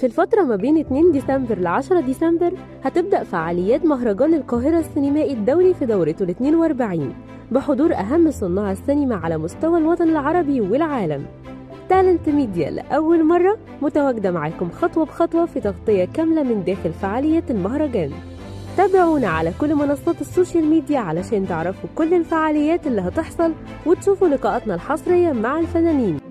في الفترة ما بين 2 ديسمبر ل 10 ديسمبر هتبدأ فعاليات مهرجان القاهرة السينمائي الدولي في دورته ال 42 بحضور أهم صناع السينما على مستوى الوطن العربي والعالم. Talent Media لأول مرة متواجدة معاكم خطوة بخطوة في تغطية كاملة من داخل فعاليات المهرجان. تابعونا على كل منصات ال social media علشان تعرفوا كل الفعاليات اللي هتحصل وتشوفوا لقاءاتنا الحصرية مع الفنانين.